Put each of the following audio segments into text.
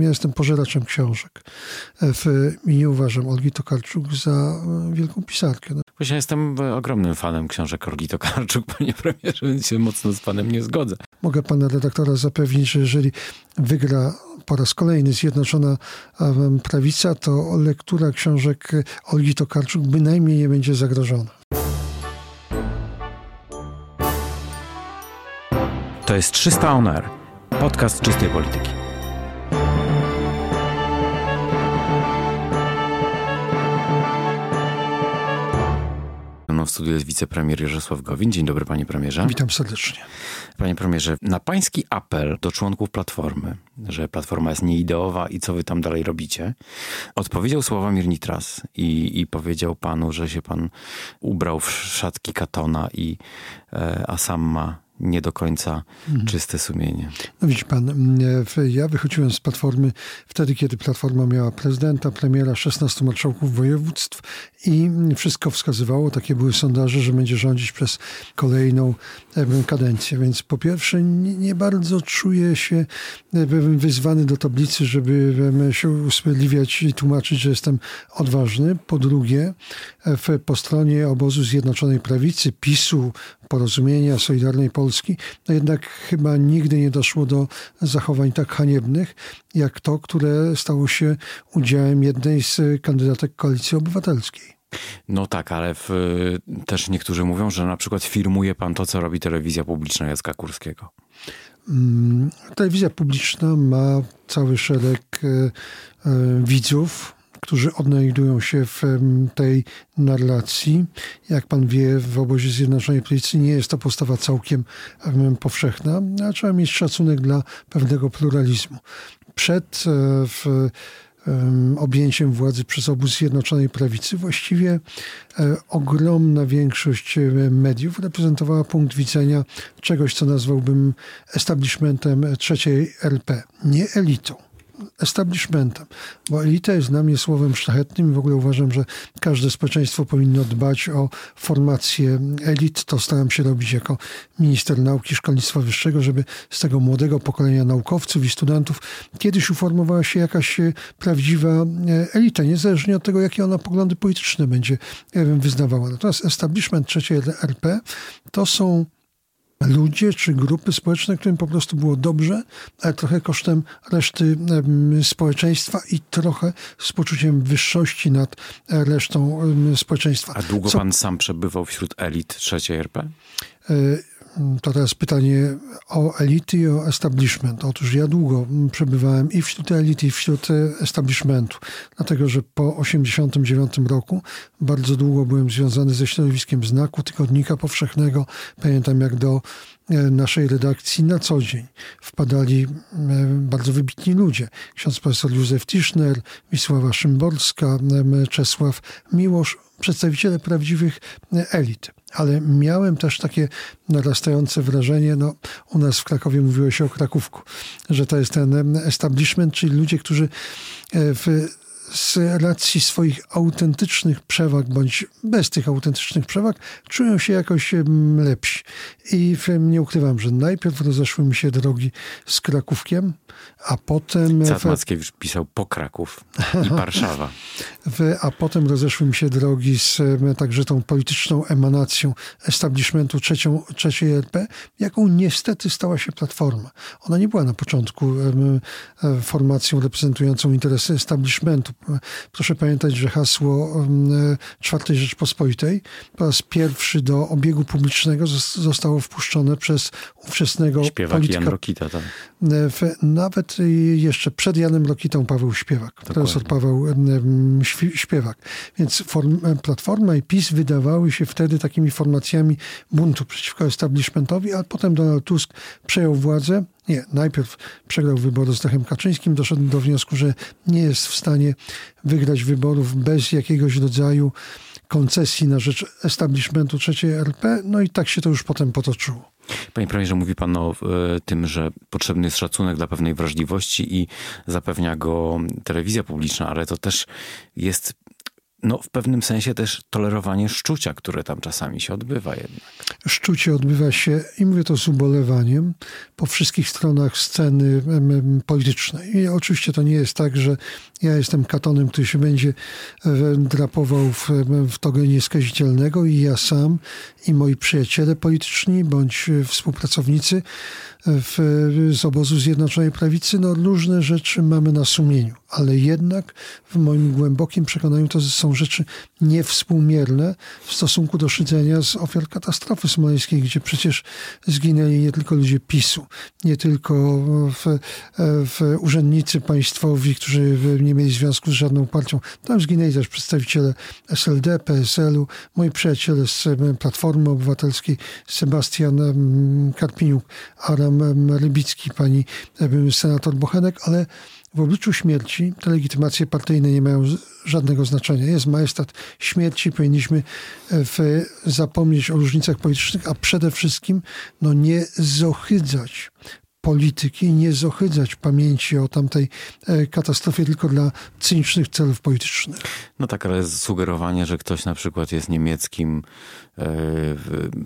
Ja jestem pożeraczem książek w, i nie uważam Olgi Tokarczuk za e, wielką pisarkę. No. Właśnie jestem ogromnym fanem książek Olgi Tokarczuk, panie premierze, więc się mocno z panem nie zgodzę. Mogę pana redaktora zapewnić, że jeżeli wygra po raz kolejny Zjednoczona Prawica, to lektura książek Olgi Tokarczuk bynajmniej nie będzie zagrożona. To jest 300 On Air, podcast czystej polityki. W studiu jest wicepremier Jarosław Gowin. Dzień dobry, panie premierze. Witam serdecznie. Panie premierze, na pański apel do członków Platformy, że Platforma jest nieideowa i co wy tam dalej robicie, odpowiedział Sławomir Nitras i, i powiedział panu, że się pan ubrał w szatki Katona, i, e, a sam ma nie do końca mhm. czyste sumienie. No widzi pan, ja wychodziłem z Platformy wtedy, kiedy Platforma miała prezydenta, premiera, 16 marszałków województw i wszystko wskazywało, takie były sondaże, że będzie rządzić przez kolejną kadencję. Więc po pierwsze nie, bardzo czuję się wyzwany do tablicy, żeby się usprawiedliwiać i tłumaczyć, że jestem odważny. Po drugie, w, po stronie obozu Zjednoczonej Prawicy, PiSu, Porozumienia, Solidarnej Polski, no jednak chyba nigdy nie doszło do zachowań tak haniebnych, jak to, które stało się udziałem jednej z kandydatek Koalicji Obywatelskiej. No tak, ale w, też niektórzy mówią, że na przykład firmuje pan to, co robi telewizja publiczna Jacka Kurskiego. Mm, telewizja publiczna ma cały szereg e, e, widzów, którzy odnajdują się w tej narracji. Jak pan wie, w obozie Zjednoczonej Prawicy nie jest to postawa całkiem powszechna, a trzeba mieć szacunek dla pewnego pluralizmu. Przed e, w, objęciem władzy przez obóz Zjednoczonej Prawicy, właściwie e, ogromna większość mediów reprezentowała punkt widzenia czegoś, co nazwałbym establishmentem trzeciej RP, nie elitą establishmentem, bo elita jest dla mnie słowem szlachetnym i w ogóle uważam, że każde społeczeństwo powinno dbać o formację elit. To staram się robić jako minister nauki i szkolnictwa wyższego, żeby z tego młodego pokolenia naukowców i studentów kiedyś uformowała się jakaś e, prawdziwa e, elita, niezależnie od tego, jakie ona poglądy polityczne będzie wyznawała. Natomiast establishment trzeciej RP to są ludzie czy grupy społeczne, którym po prostu było dobrze, ale trochę kosztem reszty społeczeństwa i trochę z poczuciem wyższości nad resztą społeczeństwa. A długo Co... pan sam przebywał wśród elit trzeciej RP? To teraz pytanie o elity i o establishment. Otóż ja długo przebywałem i wśród elity, i wśród establishmentu, dlatego że po 1989 roku bardzo długo byłem związany ze środowiskiem znaku, tygodnika powszechnego. Pamiętam jak do naszej redakcji na co dzień wpadali e, bardzo wybitni ludzie. Ksiądz profesor Józef Tischner, Wisława Szymborska, Czesław Miłosz, przedstawiciele prawdziwych elit ale miałem też takie narastające wrażenie, no u nas w Krakowie mówiło się o Krakówku, że to jest ten establishment, czyli ludzie, którzy e, w z racji swoich autentycznych przewag, bądź bez tych autentycznych przewag, czują się jakoś lepsi. I nie ukrywam, że najpierw rozeszły mi się drogi z Krakówkiem, a potem... Cat Mackiewicz pisał po Kraków i Warszawa. a potem rozeszły mi się drogi z także tą polityczną emanacją establishmentu trzecią, trzeciej RP, jaką niestety stała się Platforma. Ona nie była na początku e, formacją reprezentującą interesy establishmentu. Proszę pamiętać, że hasło czwartej Rzeczpospolitej po raz pierwszy do obiegu publicznego zostało wpuszczone przez ówczesnego Śpiewak polityka. Jan Rokita, tak. Nawet jeszcze przed Janem Rokitą Paweł Śpiewak, Dokładnie. profesor Paweł Śpiewak. Więc form, Platforma i PiS wydawały się wtedy takimi formacjami buntu przeciwko establishmentowi, a potem Donald Tusk przejął władzę nie, najpierw przegrał wybory z Lechem Kaczyńskim, doszedł do wniosku, że nie jest w stanie wygrać wyborów bez jakiegoś rodzaju koncesji na rzecz establishmentu trzeciej RP, no i tak się to już potem potoczyło. Panie premierze, mówi pan o e, tym, że potrzebny jest szacunek dla pewnej wrażliwości i zapewnia go telewizja publiczna, ale to też jest no, w pewnym sensie też tolerowanie szczucia, które tam czasami się odbywa jednak. Szczucie odbywa się, i mówię to z ubolewaniem, po wszystkich stronach sceny politycznej. I oczywiście to nie jest tak, że ja jestem katonem, który się będzie drapował w, w togę nieskazitelnego i ja sam i moi przyjaciele polityczni bądź współpracownicy w, z obozu Zjednoczonej Prawicy, no różne rzeczy mamy na sumieniu, ale jednak w moim głębokim przekonaniu to są rzeczy niewspółmierne w stosunku do szydzenia z ofiar katastrofy smoleńskiej, gdzie przecież zginęli nie tylko ludzie PiSu, nie tylko w, w urzędnicy państwowi, którzy nie mieli związku z żadną partią. Tam zginęli też przedstawiciele SLD, PSL-u, moi przyjaciele z Platformy Obywatelskiej, Sebastian Karpiniuk, Aram Rybicki, pani senator Bochenek, ale w obliczu śmierci te legitymacje partyjne nie mają żadnego znaczenia. Jest majestat śmierci, powinniśmy e, w, zapomnieć o różnicach politycznych, a przede wszystkim no, nie zohydzać polityki, nie zohydzać pamięci o tamtej e, katastrofie tylko dla cynicznych celów politycznych. No tak, ale sugerowanie, że ktoś na przykład jest niemieckim,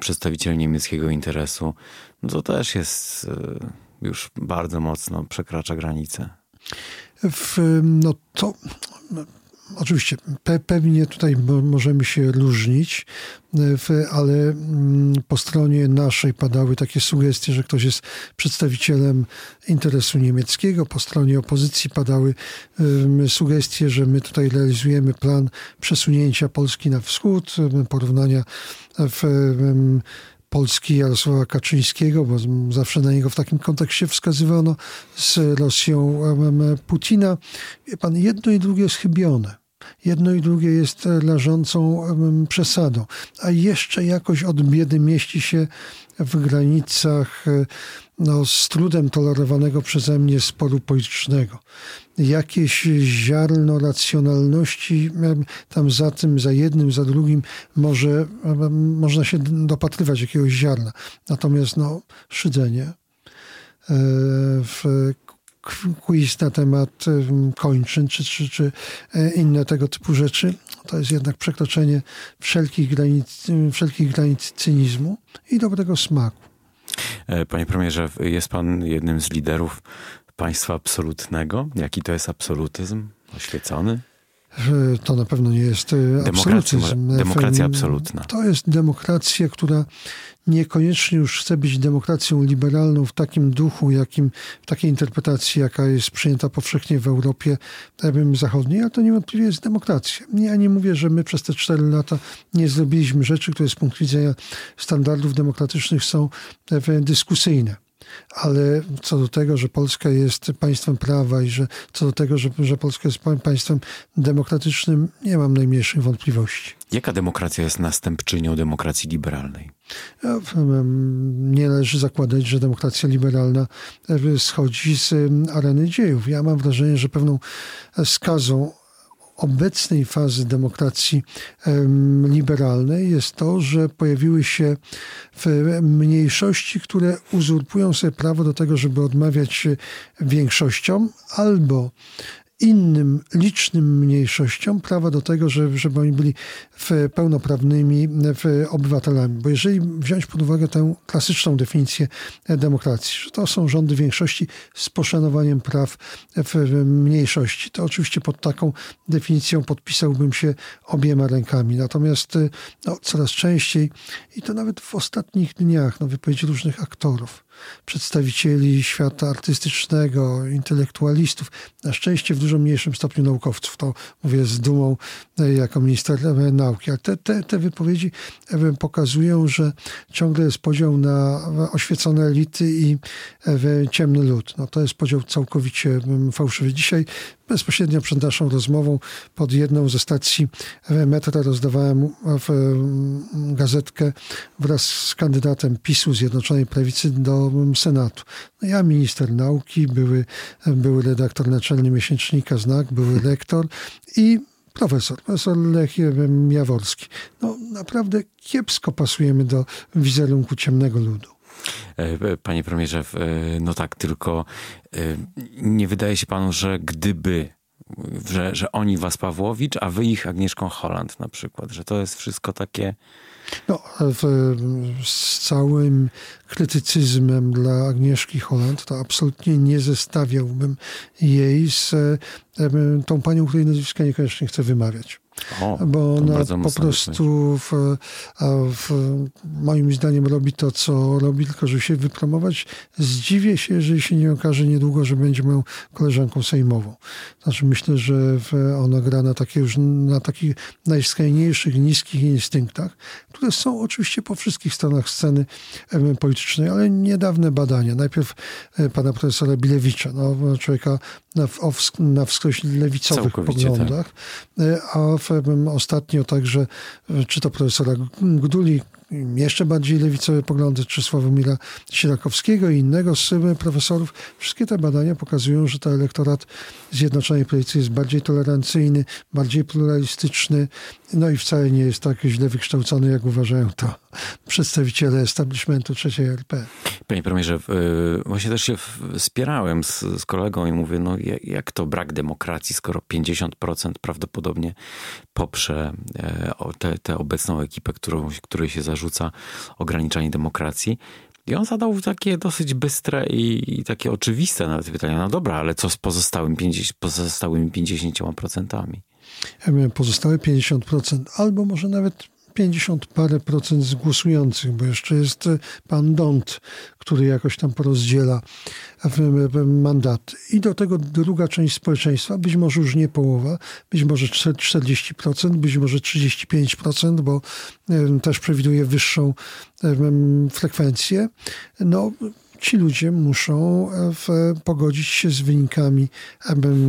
przedstawiciel niemieckiego interesu, no to też jest e, już bardzo mocno przekracza granicę. W, no to oczywiście pe, pewnie tutaj możemy się różnić, ale mm, po stronie naszej padały takie sugestie, że ktoś jest przedstawicielem interesu niemieckiego, po stronie opozycji padały sugestie, że my tutaj realizujemy plan przesunięcia Polski na wschód, porównania w Polski Jarosława Kaczyńskiego, bo zawsze na niego w takim kontekście wskazywano, z Rosją Putina. Wie pan, jedno i drugie jest chybione. Jedno i drugie jest leżącą przesadą, a jeszcze jakoś od biedy mieści się w granicach no, z trudem tolerowanego przeze mnie sporu politycznego. Jakieś ziarno racjonalności tam za tym, za jednym, za drugim może, można się dopatrywać jakiegoś ziarna. Natomiast no, szydzenie e, w quiz na temat kończyn, czy, czy, czy e, inne tego typu rzeczy, to jest jednak przekroczenie wszelkich granic, wszelkich granic cynizmu i dobrego smaku. E, panie premierze, jest pan jednym z liderów państwa absolutnego. Jaki to jest absolutyzm? Oświecony? To na pewno nie jest e, absolutyzm. Demokracja absolutna. To jest demokracja, która niekoniecznie już chce być demokracją liberalną w takim duchu, jakim, w takiej interpretacji, jaka jest przyjęta powszechnie w Europie Zachodniej, ale to niewątpliwie jest demokracja. Ja nie mówię, że my przez te cztery lata nie zrobiliśmy rzeczy, które z punktu widzenia standardów demokratycznych są dyskusyjne ale co do tego, że Polska jest państwem prawa i że co do tego, że, że Polska jest państwem demokratycznym, nie mam najmniejszych wątpliwości. Jaka demokracja jest następczynią demokracji liberalnej? Nie należy zakładać, że demokracja liberalna e, schodzi z areny dziejów. Ja mam wrażenie, że pewną skazą obecnej fazy demokracji liberalnej jest to, że pojawiły się mniejszości, które uzurpują sobie prawo do tego, żeby odmawiać większościom albo innym licznym mniejszościom prawa do tego, żeby, żeby oni byli pełnoprawnymi obywatelami. Bo jeżeli wziąć pod uwagę tę klasyczną definicję demokracji, że to są rządy większości z poszanowaniem praw w mniejszości, to oczywiście pod taką definicją podpisałbym się obiema rękami. Natomiast no, coraz częściej, i to nawet w ostatnich dniach, na wypowiedzi różnych aktorów, przedstawicieli świata artystycznego, intelektualistów, na szczęście w dużo mniejszym stopniu naukowców. To mówię z dumą e, jako minister e, nauki. Ale te, te, te wypowiedzi e, pokazują, że ciągle jest podział na oświecone elity i ciemny lud. No to jest podział całkowicie fałszywy. Dzisiaj bezpośrednio przed naszą rozmową pod jedną ze stacji metra rozdawałem w gazetkę wraz z kandydatem PiSu Zjednoczonej Prawicy do Senatu. No ja minister nauki, były, były redaktor naczelny miesięcznika Znak, były lektor i profesor, profesor Lech Jaworski. No naprawdę kiepsko pasujemy do wizerunku ciemnego ludu. E, panie premierze, e, no tak, tylko e, nie wydaje się panu, że gdyby że, że oni was Pawłowicz, a wy ich Agnieszką Holland na przykład, że to jest wszystko takie... No, w, z całym krytycyzmem dla Agnieszki Holland, to absolutnie nie zestawiałbym jej z tą panią, której nazwiska niekoniecznie chcę wymawiać. O, bo ona po prostu w, w, moim zdaniem robi to, co robi, tylko żeby się wypromować. Zdziwię się, jeżeli się nie okaże niedługo, że będzie moją koleżanką sejmową. Znaczy myślę, że ona gra na, takie już, na takich najskrajniejszych, niskich instynktach, które są oczywiście po wszystkich stronach sceny politycznej, ale niedawne badania. Najpierw e, pana profesora Bilewicza, no, człowieka na, na wskroś lewicowych Całkowicie poglądach, tak. A ostatnio także, e, czy to profesora Gduli, jeszcze bardziej lewicowe poglądy, czy Sławomira Sierakowskiego i innego z profesorów. Wszystkie te badania pokazują, że to elektorat Zjednoczonej Prawicy jest bardziej tolerancyjny, bardziej pluralistyczny, no i wcale nie jest tak źle wykształcony, jak uważają to przedstawiciele establishmentu trzeciej RP. Panie premierze, właśnie też się spierałem z, z kolegą i mówię, no jak to brak demokracji, skoro 50% prawdopodobnie poprze tę te, obecną ekipę, którą, której się zarzuca ograniczanie demokracji. I on zadał takie dosyć bystre i, i takie oczywiste nawet pytania. No dobra, ale co z pozostałym 50, pozostałymi 50%? Pozostałe 50%, albo może nawet 50 parę procent z głosujących, bo jeszcze jest e, pan Dont, który jakoś tam porozdziela mandaty. I do tego druga część społeczeństwa, być może już nie połowa, być może 40%, być może 35%, bo też przewiduje wyższą frekwencję. No, ci ludzie muszą e, w, pogodzić się z wynikami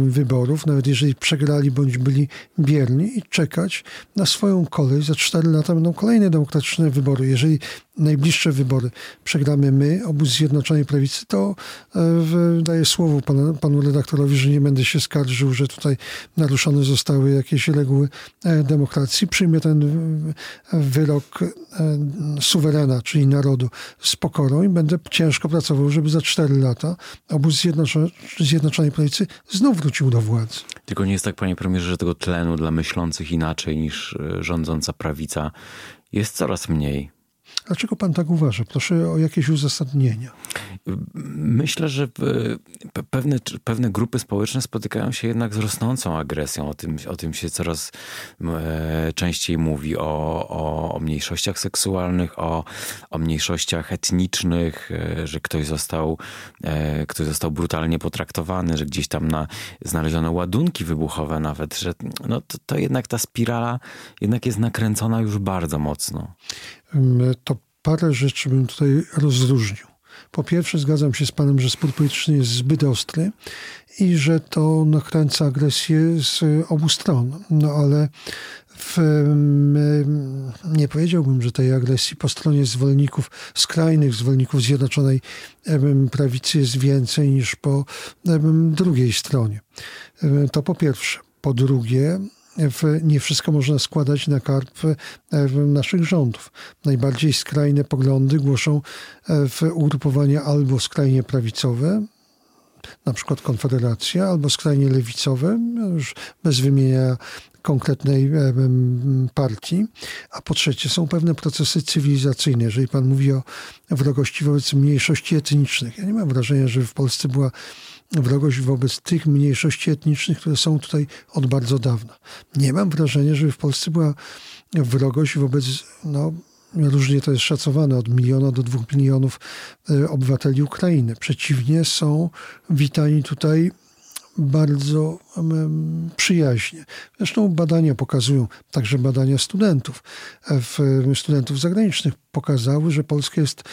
wyborów, nawet jeżeli przegrali bądź byli bierni i czekać na swoją kolej. Za cztery lata będą kolejne demokratyczne wybory. Jeżeli najbliższe wybory przegramy my, obóz Zjednoczonej Prawicy, to e, daję słowo panu, panu redaktorowi, że nie będę się skarżył, że tutaj naruszone zostały jakieś reguły e, demokracji. Przyjmę ten wyrok suwerena, czyli narodu z pokorą i będę ciężko pracował żeby za cztery lata obóz Zjednoczony, Zjednoczonej Prawicy znów wrócił do władzy. Tylko nie jest tak, panie premierze, że tego tlenu dla myślących inaczej niż e, rządząca prawica jest coraz mniej. Dlaczego pan tak uważa? Proszę o jakieś uzasadnienia. Myślę, że pewne, pewne grupy społeczne spotykają się jednak z rosnącą agresją. O tym, o tym się coraz e, częściej mówi. O, o, o mniejszościach seksualnych, o, o mniejszościach etnicznych, e, że ktoś został, e, ktoś został brutalnie potraktowany, że gdzieś tam na, znaleziono ładunki wybuchowe nawet, że no, to, to jednak ta spirala jednak jest nakręcona już bardzo mocno to parę rzeczy bym tutaj rozróżnił. Po pierwsze, zgadzam się z panem, że spór polityczny jest zbyt ostry i że to nakręca agresję z obu stron. No ale w, nie powiedziałbym, że tej agresji po stronie zwolenników, skrajnych zwolenników Zjednoczonej Prawicy jest więcej niż po drugiej stronie. To po pierwsze. Po drugie, nie wszystko można składać na karp naszych rządów. Najbardziej skrajne poglądy głoszą e, w ugrupowania albo skrajnie prawicowe, na przykład Konfederacja, albo skrajnie lewicowe, już bez wymienienia konkretnej e, partii, a po trzecie są pewne procesy cywilizacyjne. Jeżeli pan mówi o wrogości wobec mniejszości etnicznych, ja nie mam wrażenia, że w Polsce była wrogość wobec tych mniejszości etnicznych, które są tutaj od bardzo dawna. Nie mam wrażenia, że w Polsce była wrogość wobec, no, różnie to jest szacowane, od miliona do dwóch milionów e, obywateli Ukrainy. Przeciwnie, są witani tutaj bardzo przyjaźnie. Zresztą badania pokazują, także badania studentów, studentów zagranicznych pokazały, że Polska jest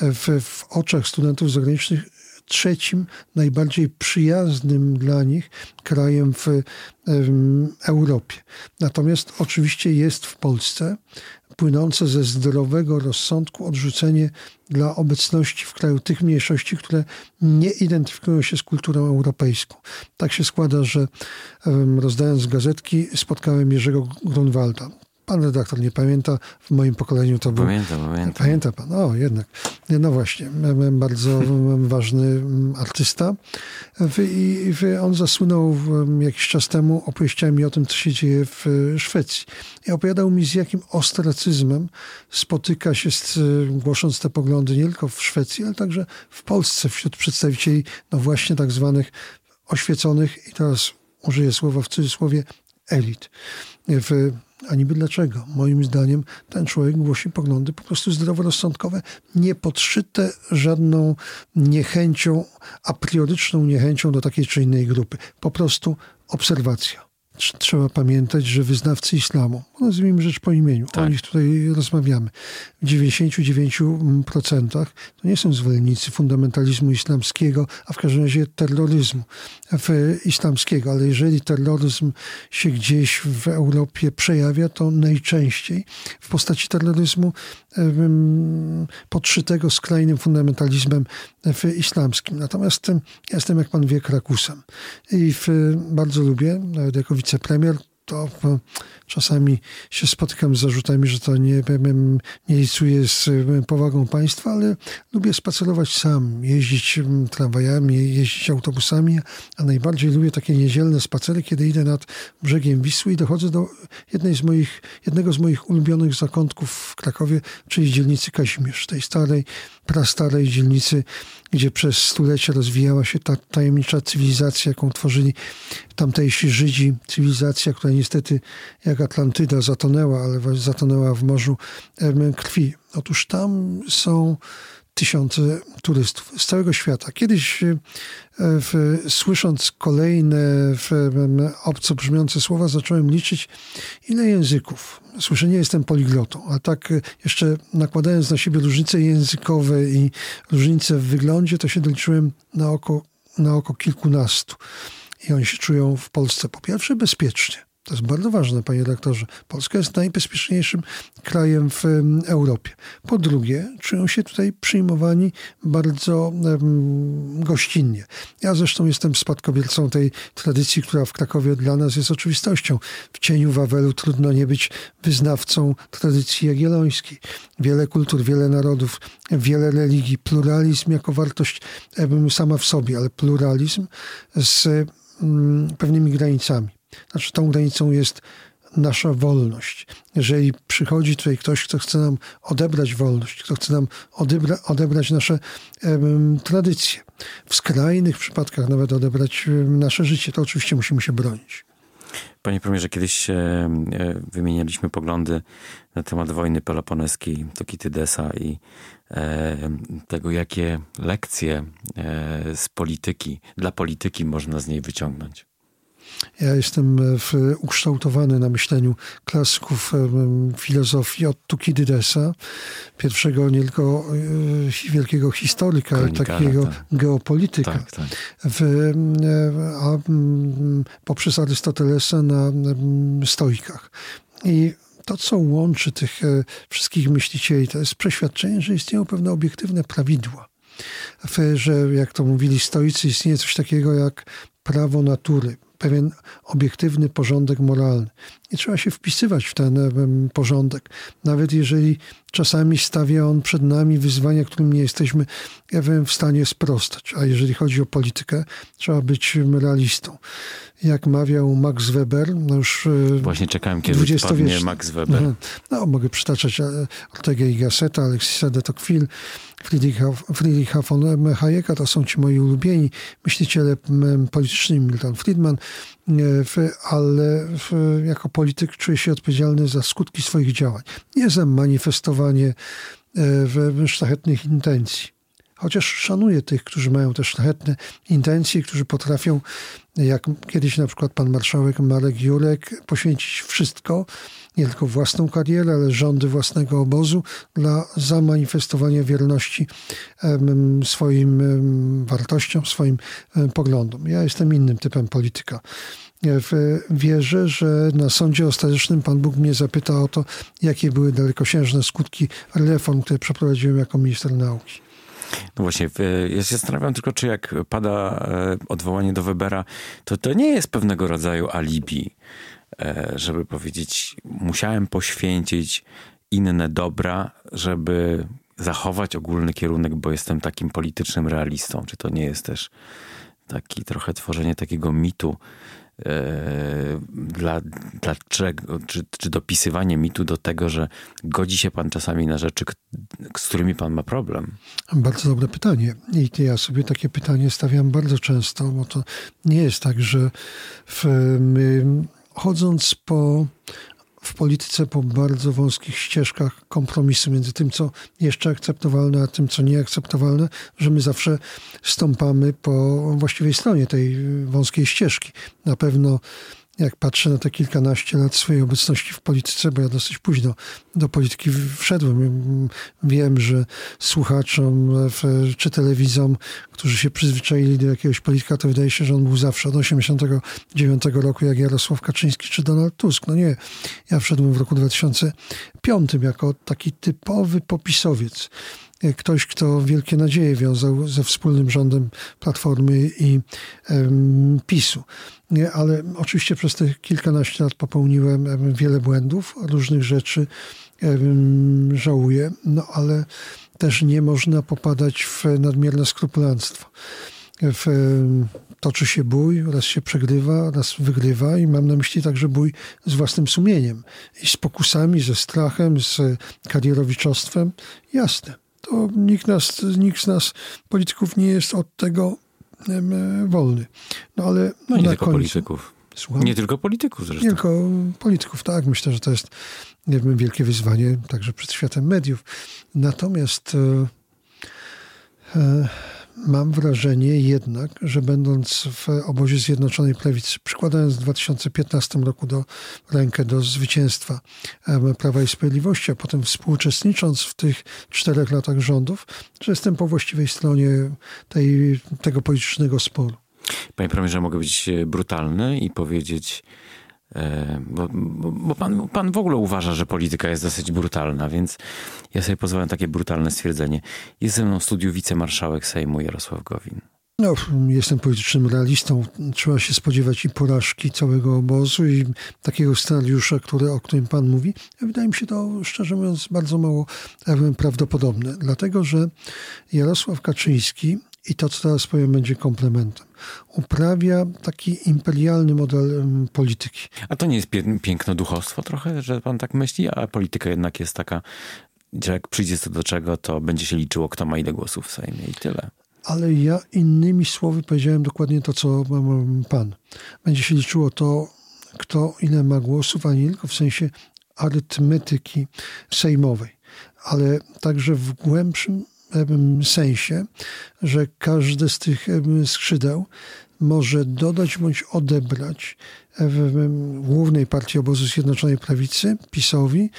w, w oczach studentów zagranicznych trzecim najbardziej przyjaznym dla nich krajem w, Europie. Natomiast oczywiście jest w Polsce płynące ze zdrowego rozsądku odrzucenie dla obecności w kraju tych mniejszości, które nie identyfikują się z kulturą europejską. Tak się składa, że rozdając gazetki spotkałem Jerzego Grunwalda, Pan redaktor nie pamięta, w moim pokoleniu to był... Pamiętam, pamiętam. Pamięta pan, o jednak. No właśnie, bardzo ważny artysta. I on zasłynął jakiś czas temu opowieściami o tym, co się dzieje w Szwecji. I opowiadał mi, z jakim ostracyzmem spotyka się, z, głosząc te poglądy nie tylko w Szwecji, ale także w Polsce wśród przedstawicieli, no właśnie tak zwanych oświeconych, i teraz użyję słowa w cudzysłowie, elit. W, a niby dlaczego? Moim zdaniem ten człowiek głosi poglądy po prostu zdroworozsądkowe, nie podszyte żadną niechęcią, a prioryczną niechęcią do takiej czy innej grupy. Po prostu obserwacja trzeba pamiętać, że wyznawcy islamu, nazwijmy rzecz po imieniu, tak. o nich tutaj rozmawiamy, w 99% to nie są zwolennicy fundamentalizmu islamskiego, a w każdym razie terroryzmu islamskiego. Ale jeżeli terroryzm się gdzieś w Europie przejawia, to najczęściej w postaci terroryzmu podszytego skrajnym fundamentalizmem islamskim. Natomiast jestem, jak pan wie, krakusem i bardzo lubię, nawet jako wicepremier, to czasami się spotykam z zarzutami, że to nie, nie licuje z powagą państwa, ale lubię spacerować sam, jeździć tramwajami, jeździć autobusami, a najbardziej lubię takie niedzielne spacery, kiedy idę nad brzegiem Wisły i dochodzę do jednej z moich, jednego z moich ulubionych zakątków w Krakowie, czyli dzielnicy Kazimierz, tej starej, prastarej dzielnicy, gdzie przez stulecia rozwijała się ta tajemnicza cywilizacja, jaką tworzyli tamtejsi Żydzi. Cywilizacja, która niestety jak Atlantyda zatonęła, ale zatonęła w morzu krwi. Otóż tam są tysiące turystów z całego świata. Kiedyś e, w, słysząc kolejne w, obco brzmiące słowa, zacząłem liczyć, ile języków. Słyszę, nie jestem poliglotą, a tak e, jeszcze nakładając na siebie różnice językowe i różnice w wyglądzie, to się doliczyłem na oko, na oko kilkunastu. I oni się czują w Polsce po pierwsze bezpiecznie. To jest bardzo ważne, panie doktorze. Polska jest najbezpieczniejszym krajem w Europie. Po drugie, czują się tutaj przyjmowani bardzo um, gościnnie. Ja zresztą jestem spadkobiercą tej tradycji, która w Krakowie dla nas jest oczywistością. W cieniu Wawelu trudno nie być wyznawcą tradycji jagiellońskiej. Wiele kultur, wiele narodów, wiele religii, pluralizm jako wartość sama w sobie, ale pluralizm z um, pewnymi granicami. Znaczy, tą granicą jest nasza wolność. Jeżeli przychodzi tutaj ktoś, kto chce nam odebrać wolność, kto chce nam odebra, odebrać nasze em, tradycje, w skrajnych przypadkach nawet odebrać em, nasze życie, to oczywiście musimy się bronić. Panie premierze, kiedyś e, e, wymienialiśmy poglądy na temat wojny peloponeskiej, Tokitydesa i e, tego, jakie lekcje z polityki, dla polityki można z niej wyciągnąć. Ja jestem e, w, ukształtowany na myśleniu klasyków e, filozofii od Tukidydesa, pierwszego nie tylko e, wielkiego historyka, ale takiego tak. geopolityka. Tak, tak. W, a poprzez Arystotelesa na stoikach. I to, co łączy tych wszystkich myślicieli, to jest przeświadczenie, że istnieją pewne obiektywne prawidła. Że, jak to mówili stoicy, istnieje coś takiego jak prawo natury, pewien obiektywny porządek moralny. I trzeba się wpisywać w ten porządek, nawet jeżeli czasami stawia on przed nami wyzwania, którym nie jesteśmy ja wiem, w stanie sprostać. A jeżeli chodzi o politykę, trzeba być realistą. Jak mawiał Max Weber, no już e, Właśnie czekałem, kiedy spadnie Max Weber. No, no, mogę przytaczać e, Ortega y Gasseta, Alexisa de Tocqueville, Friedricha, Friedricha von Hayeka, to są ci moi ulubieni myśliciele polityczni, Milton Friedman, e, ale jako polityk czuję się odpowiedzialny za skutki swoich działań, nie za manifestowanie szlachetnych intencji. Chociaż szanuję tych, którzy mają te szlachetne intencje, którzy potrafią, jak kiedyś na przykład pan marszałek Marek Jurek, poświęcić wszystko, nie tylko własną karierę, ale rządy własnego obozu dla zamanifestowania wierności swoim wartościom, swoim poglądom. Ja jestem innym typem polityka. Wierzę, że na sądzie ostatecznym Pan Bóg mnie zapyta o to, jakie były dalekosiężne skutki reform, które przeprowadziłem jako minister nauki. No właśnie, ja się zastanawiam tylko, czy jak pada e, odwołanie do Webera, to to nie jest pewnego rodzaju alibi e, żeby powiedzieć, musiałem poświęcić inne dobra, żeby zachować ogólny kierunek, bo jestem takim politycznym realistą. Czy to nie jest też taki trochę tworzenie takiego mitu, dla, dlaczego, czy, czy dopisywanie mitu do tego, że godzi się pan czasami na rzeczy, z którymi pan ma problem? Bardzo dobre pytanie. I ja sobie takie pytanie stawiam bardzo często, bo to nie jest tak, że w, chodząc po w polityce po bardzo wąskich ścieżkach kompromisu między tym, co jeszcze akceptowalne, a tym, co nieakceptowalne, że my zawsze stąpamy po właściwej stronie tej wąskiej ścieżki. Na pewno jak patrzę na te kilkanaście lat swojej obecności w polityce, bo ja dosyć późno do polityki wszedłem. Wiem, że słuchaczom czy telewizom, którzy się przyzwyczaili do jakiegoś polityka, to wydaje się, że on był zawsze od 89 roku, jak Jarosław Kaczyński czy Donald Tusk. No nie, ja wszedłem w roku 2005 jako taki typowy popisowiec ktoś, kto wielkie nadzieje wiązał ze wspólnym rządem Platformy i PiSu. Ale oczywiście przez te kilkanaście lat popełniłem wiele błędów, różnych rzeczy żałuję, no ale też nie można popadać w nadmierne skrupulanstwo. W, toczy się bój, raz się przegrywa, raz wygrywa i mam na myśli także bój z własnym sumieniem i z pokusami, ze strachem, z karierowiczostwem. Jasne to nikt, nas, nikt z nas, polityków, nie jest od tego wolny. No ale no nie tylko końcu, polityków. Słucham? Nie tylko polityków zresztą. Nie tylko polityków, tak. Myślę, że to jest wiem, wielkie wyzwanie także przed światem mediów. Natomiast e, e, mam wrażenie jednak, że będąc w obozie Zjednoczonej Prawicy, przykładając w 2015 roku do, rękę do zwycięstwa Prawa i Sprawiedliwości, a potem współuczestnicząc w tych czterech latach rządów, że jestem po właściwej stronie tej, tego politycznego sporu. Panie premierze, mogę być brutalny i powiedzieć, bo, bo, bo pan, pan, w ogóle uważa, że polityka jest dosyć brutalna, więc ja sobie pozwolę na takie brutalne stwierdzenie. Jest ze mną w studiu wicemarszałek Sejmu Jarosław Gowin. No, jestem politycznym realistą. Trzeba się spodziewać i porażki całego obozu i takiego scenariusza, który, o którym pan mówi. Wydaje mi się to, szczerze mówiąc, bardzo mało prawdopodobne. Dlatego, że Jarosław Kaczyński i to, co teraz powiem, będzie komplementem. Uprawia taki imperialny model polityki. A to nie jest piękno duchostwo trochę, że pan tak myśli, a polityka jednak jest taka, że jak przyjdzie to do czego, to będzie się liczyło, kto ma ile głosów w Sejmie i tyle. Ale ja innymi słowy powiedziałem dokładnie to, co pan. Będzie się liczyło to, kto ile ma głosów, a nie tylko w sensie arytmetyki sejmowej, ale także w głębszym sensie, że każde z tych skrzydeł może dodać bądź odebrać w głównej partii obozu Zjednoczonej Prawicy, PiSowi,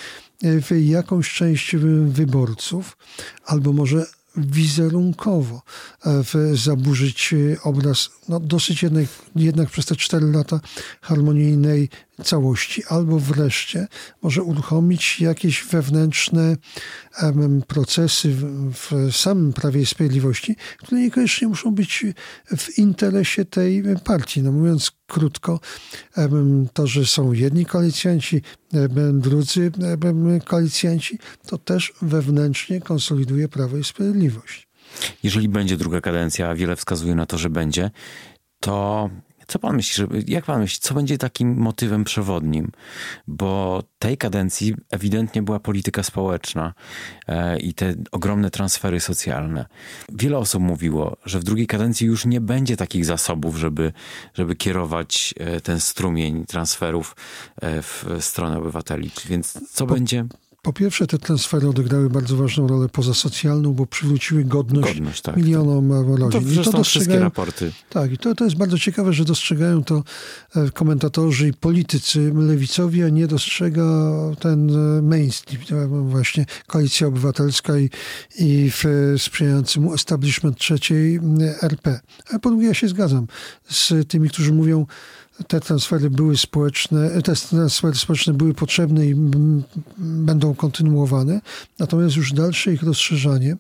jakąś część wyborców, albo może wizerunkowo e, zaburzyć obraz no, dosyć jednak, jednak przez te cztery lata harmonijnej całości, albo wreszcie może uruchomić jakieś wewnętrzne procesy w, samym Prawie i Sprawiedliwości, które niekoniecznie muszą być w interesie tej partii. No mówiąc krótko, to, że są jedni koalicjanci, drudzy koalicjanci, to też wewnętrznie konsoliduje Prawo i Sprawiedliwość. Jeżeli będzie druga kadencja, a wiele wskazuje na to, że będzie, to co pan myśli, jak pan myśli, co będzie takim motywem przewodnim? Bo tej kadencji ewidentnie była polityka społeczna e, i te ogromne transfery socjalne. Wiele osób mówiło, że w drugiej kadencji już nie będzie takich zasobów, żeby, żeby kierować e, ten strumień transferów e, w stronę obywateli. Więc co po, będzie? Po pierwsze, te transfery odegrały bardzo ważną rolę pozasocjalną, bo przywróciły godność, godność tak, milionom tak. rodzin. To, I to dostrzegają raporty. Tak, i to, to jest bardzo ciekawe, że dostrzegają to e, komentatorzy i politycy lewicowi, a nie dostrzega ten e, mainstream, właśnie Koalicja Obywatelska i, i w sprzyjający mu establishment trzeciej RP. A po drugie, ja się zgadzam z tymi, którzy mówią, te transfery były społeczne, te transfery społeczne były potrzebne i będą kontynuowane, natomiast już dalsze ich rozszerzanie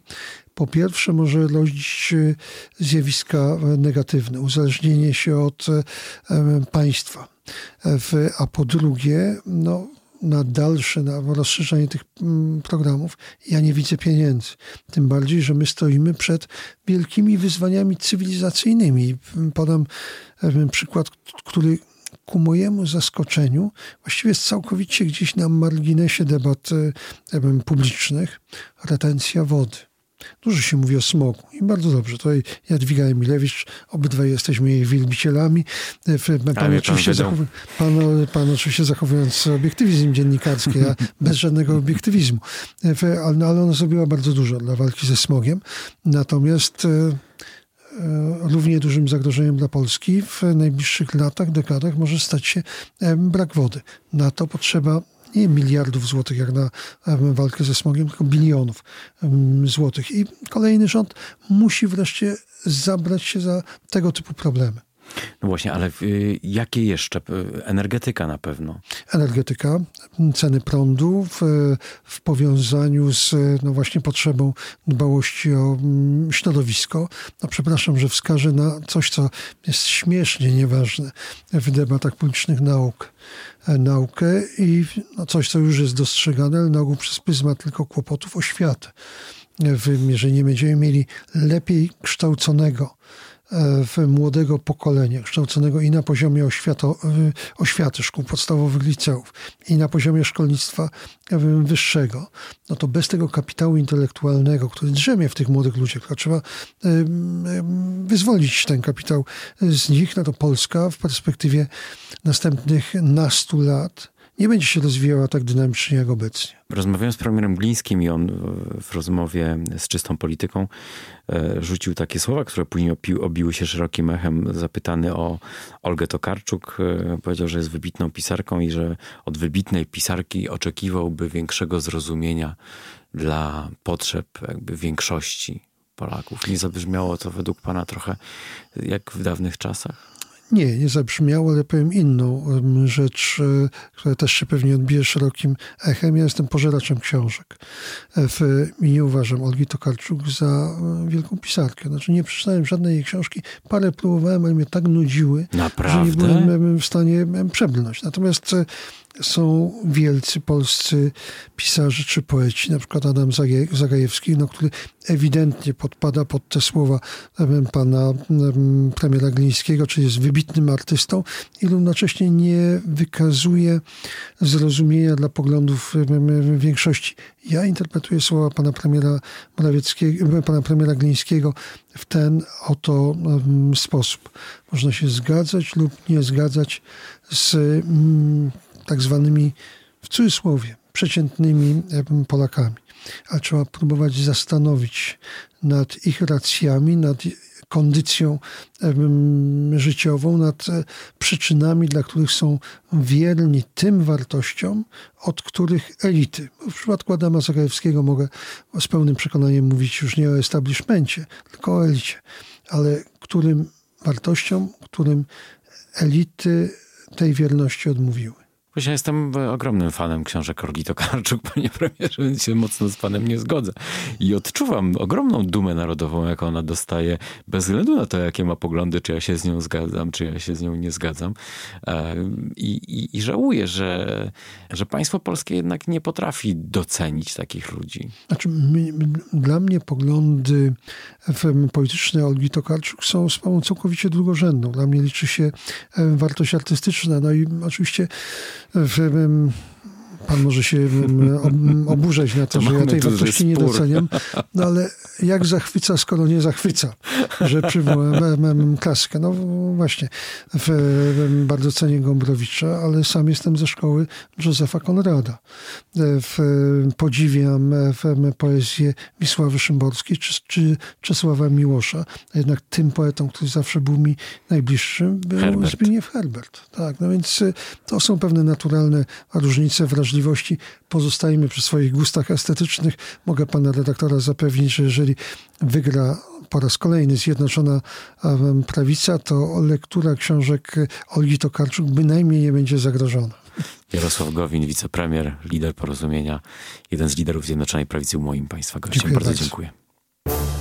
Po pierwsze może rodzić zjawiska negatywne, uzależnienie się od państwa. A po drugie, no, na dalsze, na rozszerzanie tych mm, programów, ja nie widzę pieniędzy. Tym bardziej, że my stoimy przed wielkimi wyzwaniami cywilizacyjnymi. Podam przykład, który ku mojemu zaskoczeniu właściwie jest całkowicie gdzieś na marginesie debat publicznych. Retencja wody. Dużo się mówi o smogu i bardzo dobrze. Tutaj Jadwiga Emilewicz, obydwaj jesteśmy jej wielbicielami. Pan, oczywiście, zachow... pan, pan oczywiście zachowując obiektywizm dziennikarski, a bez żadnego obiektywizmu. Ale, ale ona zrobiła bardzo dużo dla walki ze smogiem. Natomiast e, e, równie dużym zagrożeniem dla Polski w najbliższych latach, dekadach może stać się e, brak wody. Na to potrzeba nie miliardów złotych jak na walkę ze smogiem, tylko bilionów złotych. I kolejny rząd musi wreszcie zabrać się za tego typu problemy. No właśnie, ale y, jakie jeszcze? Energetyka na pewno. Energetyka, ceny prądu w, w powiązaniu z no właśnie potrzebą dbałości o mm, środowisko. No przepraszam, że wskażę na coś, co jest śmiesznie nieważne w debatach publicznych nauk. E, naukę i no coś, co już jest dostrzegane, ale na ogół przez pryzmat tylko kłopotów oświaty. Jeżeli nie będziemy mieli lepiej kształconego w młodego pokolenia, kształconego i na poziomie oświato, oświaty szkół podstawowych, liceów, i na poziomie szkolnictwa wyższego, no to bez tego kapitału intelektualnego, który drzemie w tych młodych ludziach, to trzeba wyzwolić ten kapitał z nich, no to Polska w perspektywie następnych nastu lat nie będzie się rozwijała tak dynamicznie jak obecnie. Rozmawiałem z premierem Glińskim i on w rozmowie z czystą polityką e, rzucił takie słowa, które później obiły się szerokim echem. Zapytany o Olgę Tokarczuk, e, powiedział, że jest wybitną pisarką i że od wybitnej pisarki oczekiwałby większego zrozumienia dla potrzeb jakby większości Polaków. Nie zabrzmiało to według pana trochę jak w dawnych czasach? Nie, nie zabrzmiało, ale powiem inną rzecz, e, która też się pewnie odbije szerokim echem. Ja jestem pożeraczem książek e, w, i nie uważam Olgi Tokarczuk za e, wielką pisarkę. Znaczy nie przeczytałem żadnej jej książki. Parę próbowałem, ale mnie tak nudziły, Naprawdę? że nie byłem w stanie przebrnąć. Natomiast są wielcy polscy pisarze czy poeci, na przykład Adam Zagajewski, no, który ewidentnie podpada pod te słowa pana premiera Glińskiego, czyli jest wybitnym artystą i równocześnie nie wykazuje zrozumienia dla poglądów większości. Ja interpretuję słowa pana premiera Morawieckiego, pana premiera Glińskiego w ten oto sposób. Można się zgadzać lub nie zgadzać z tak zwanymi, w cudzysłowie, przeciętnymi Polakami. Ale trzeba próbować zastanowić nad ich racjami, nad kondycją życiową, nad e, przyczynami, dla których są wierni tym wartościom, od których elity. W przypadku Adama Zagajewskiego mogę z pełnym przekonaniem mówić już nie o establishmencie, tylko o elicie, ale którym wartościom, którym elity tej wierności odmówiły. Właśnie jestem ogromnym fanem książek Olgi Tokarczuk, panie premierze, więc się mocno z panem nie zgodzę. I odczuwam ogromną dumę narodową, jaką ona dostaje, bez względu na to, jakie ma poglądy, czy ja się z nią zgadzam, czy ja się z nią nie zgadzam. E, I, i, i żałuję, że, że państwo polskie jednak nie potrafi docenić takich ludzi. Znaczy, dla mnie poglądy polityczne Olgi Tokarczuk są sprawą całkowicie drugorzędną. Dla mnie liczy się e, wartość artystyczna. No i oczywiście w, pan może się oburzać na to, że ja tej wartości nie doceniam, no ale jak zachwyca, skoro nie zachwyca, że przywołałem klaskę. No właśnie, w, bardzo cenię Gombrowicza, ale sam jestem ze szkoły Józefa Konrada. W, podziwiam w, poezję Wisławy Szymborskiej czy, czy Czesława Miłosza. Jednak tym poetą, który zawsze był mi najbliższym, był Herbert. Zbigniew Herbert. Tak, no więc to są pewne naturalne różnice wrażliwości. Pozostajemy przy swoich gustach estetycznych. Mogę pana redaktora zapewnić, że jeżeli wygra po raz kolejny Zjednoczona Prawica, to lektura książek Olgi Tokarczuk bynajmniej nie będzie zagrożona. Jarosław Gowin, wicepremier, lider porozumienia, jeden z liderów Zjednoczonej Prawicy, moim Państwa gościem. Dziękuję bardzo, bardzo dziękuję.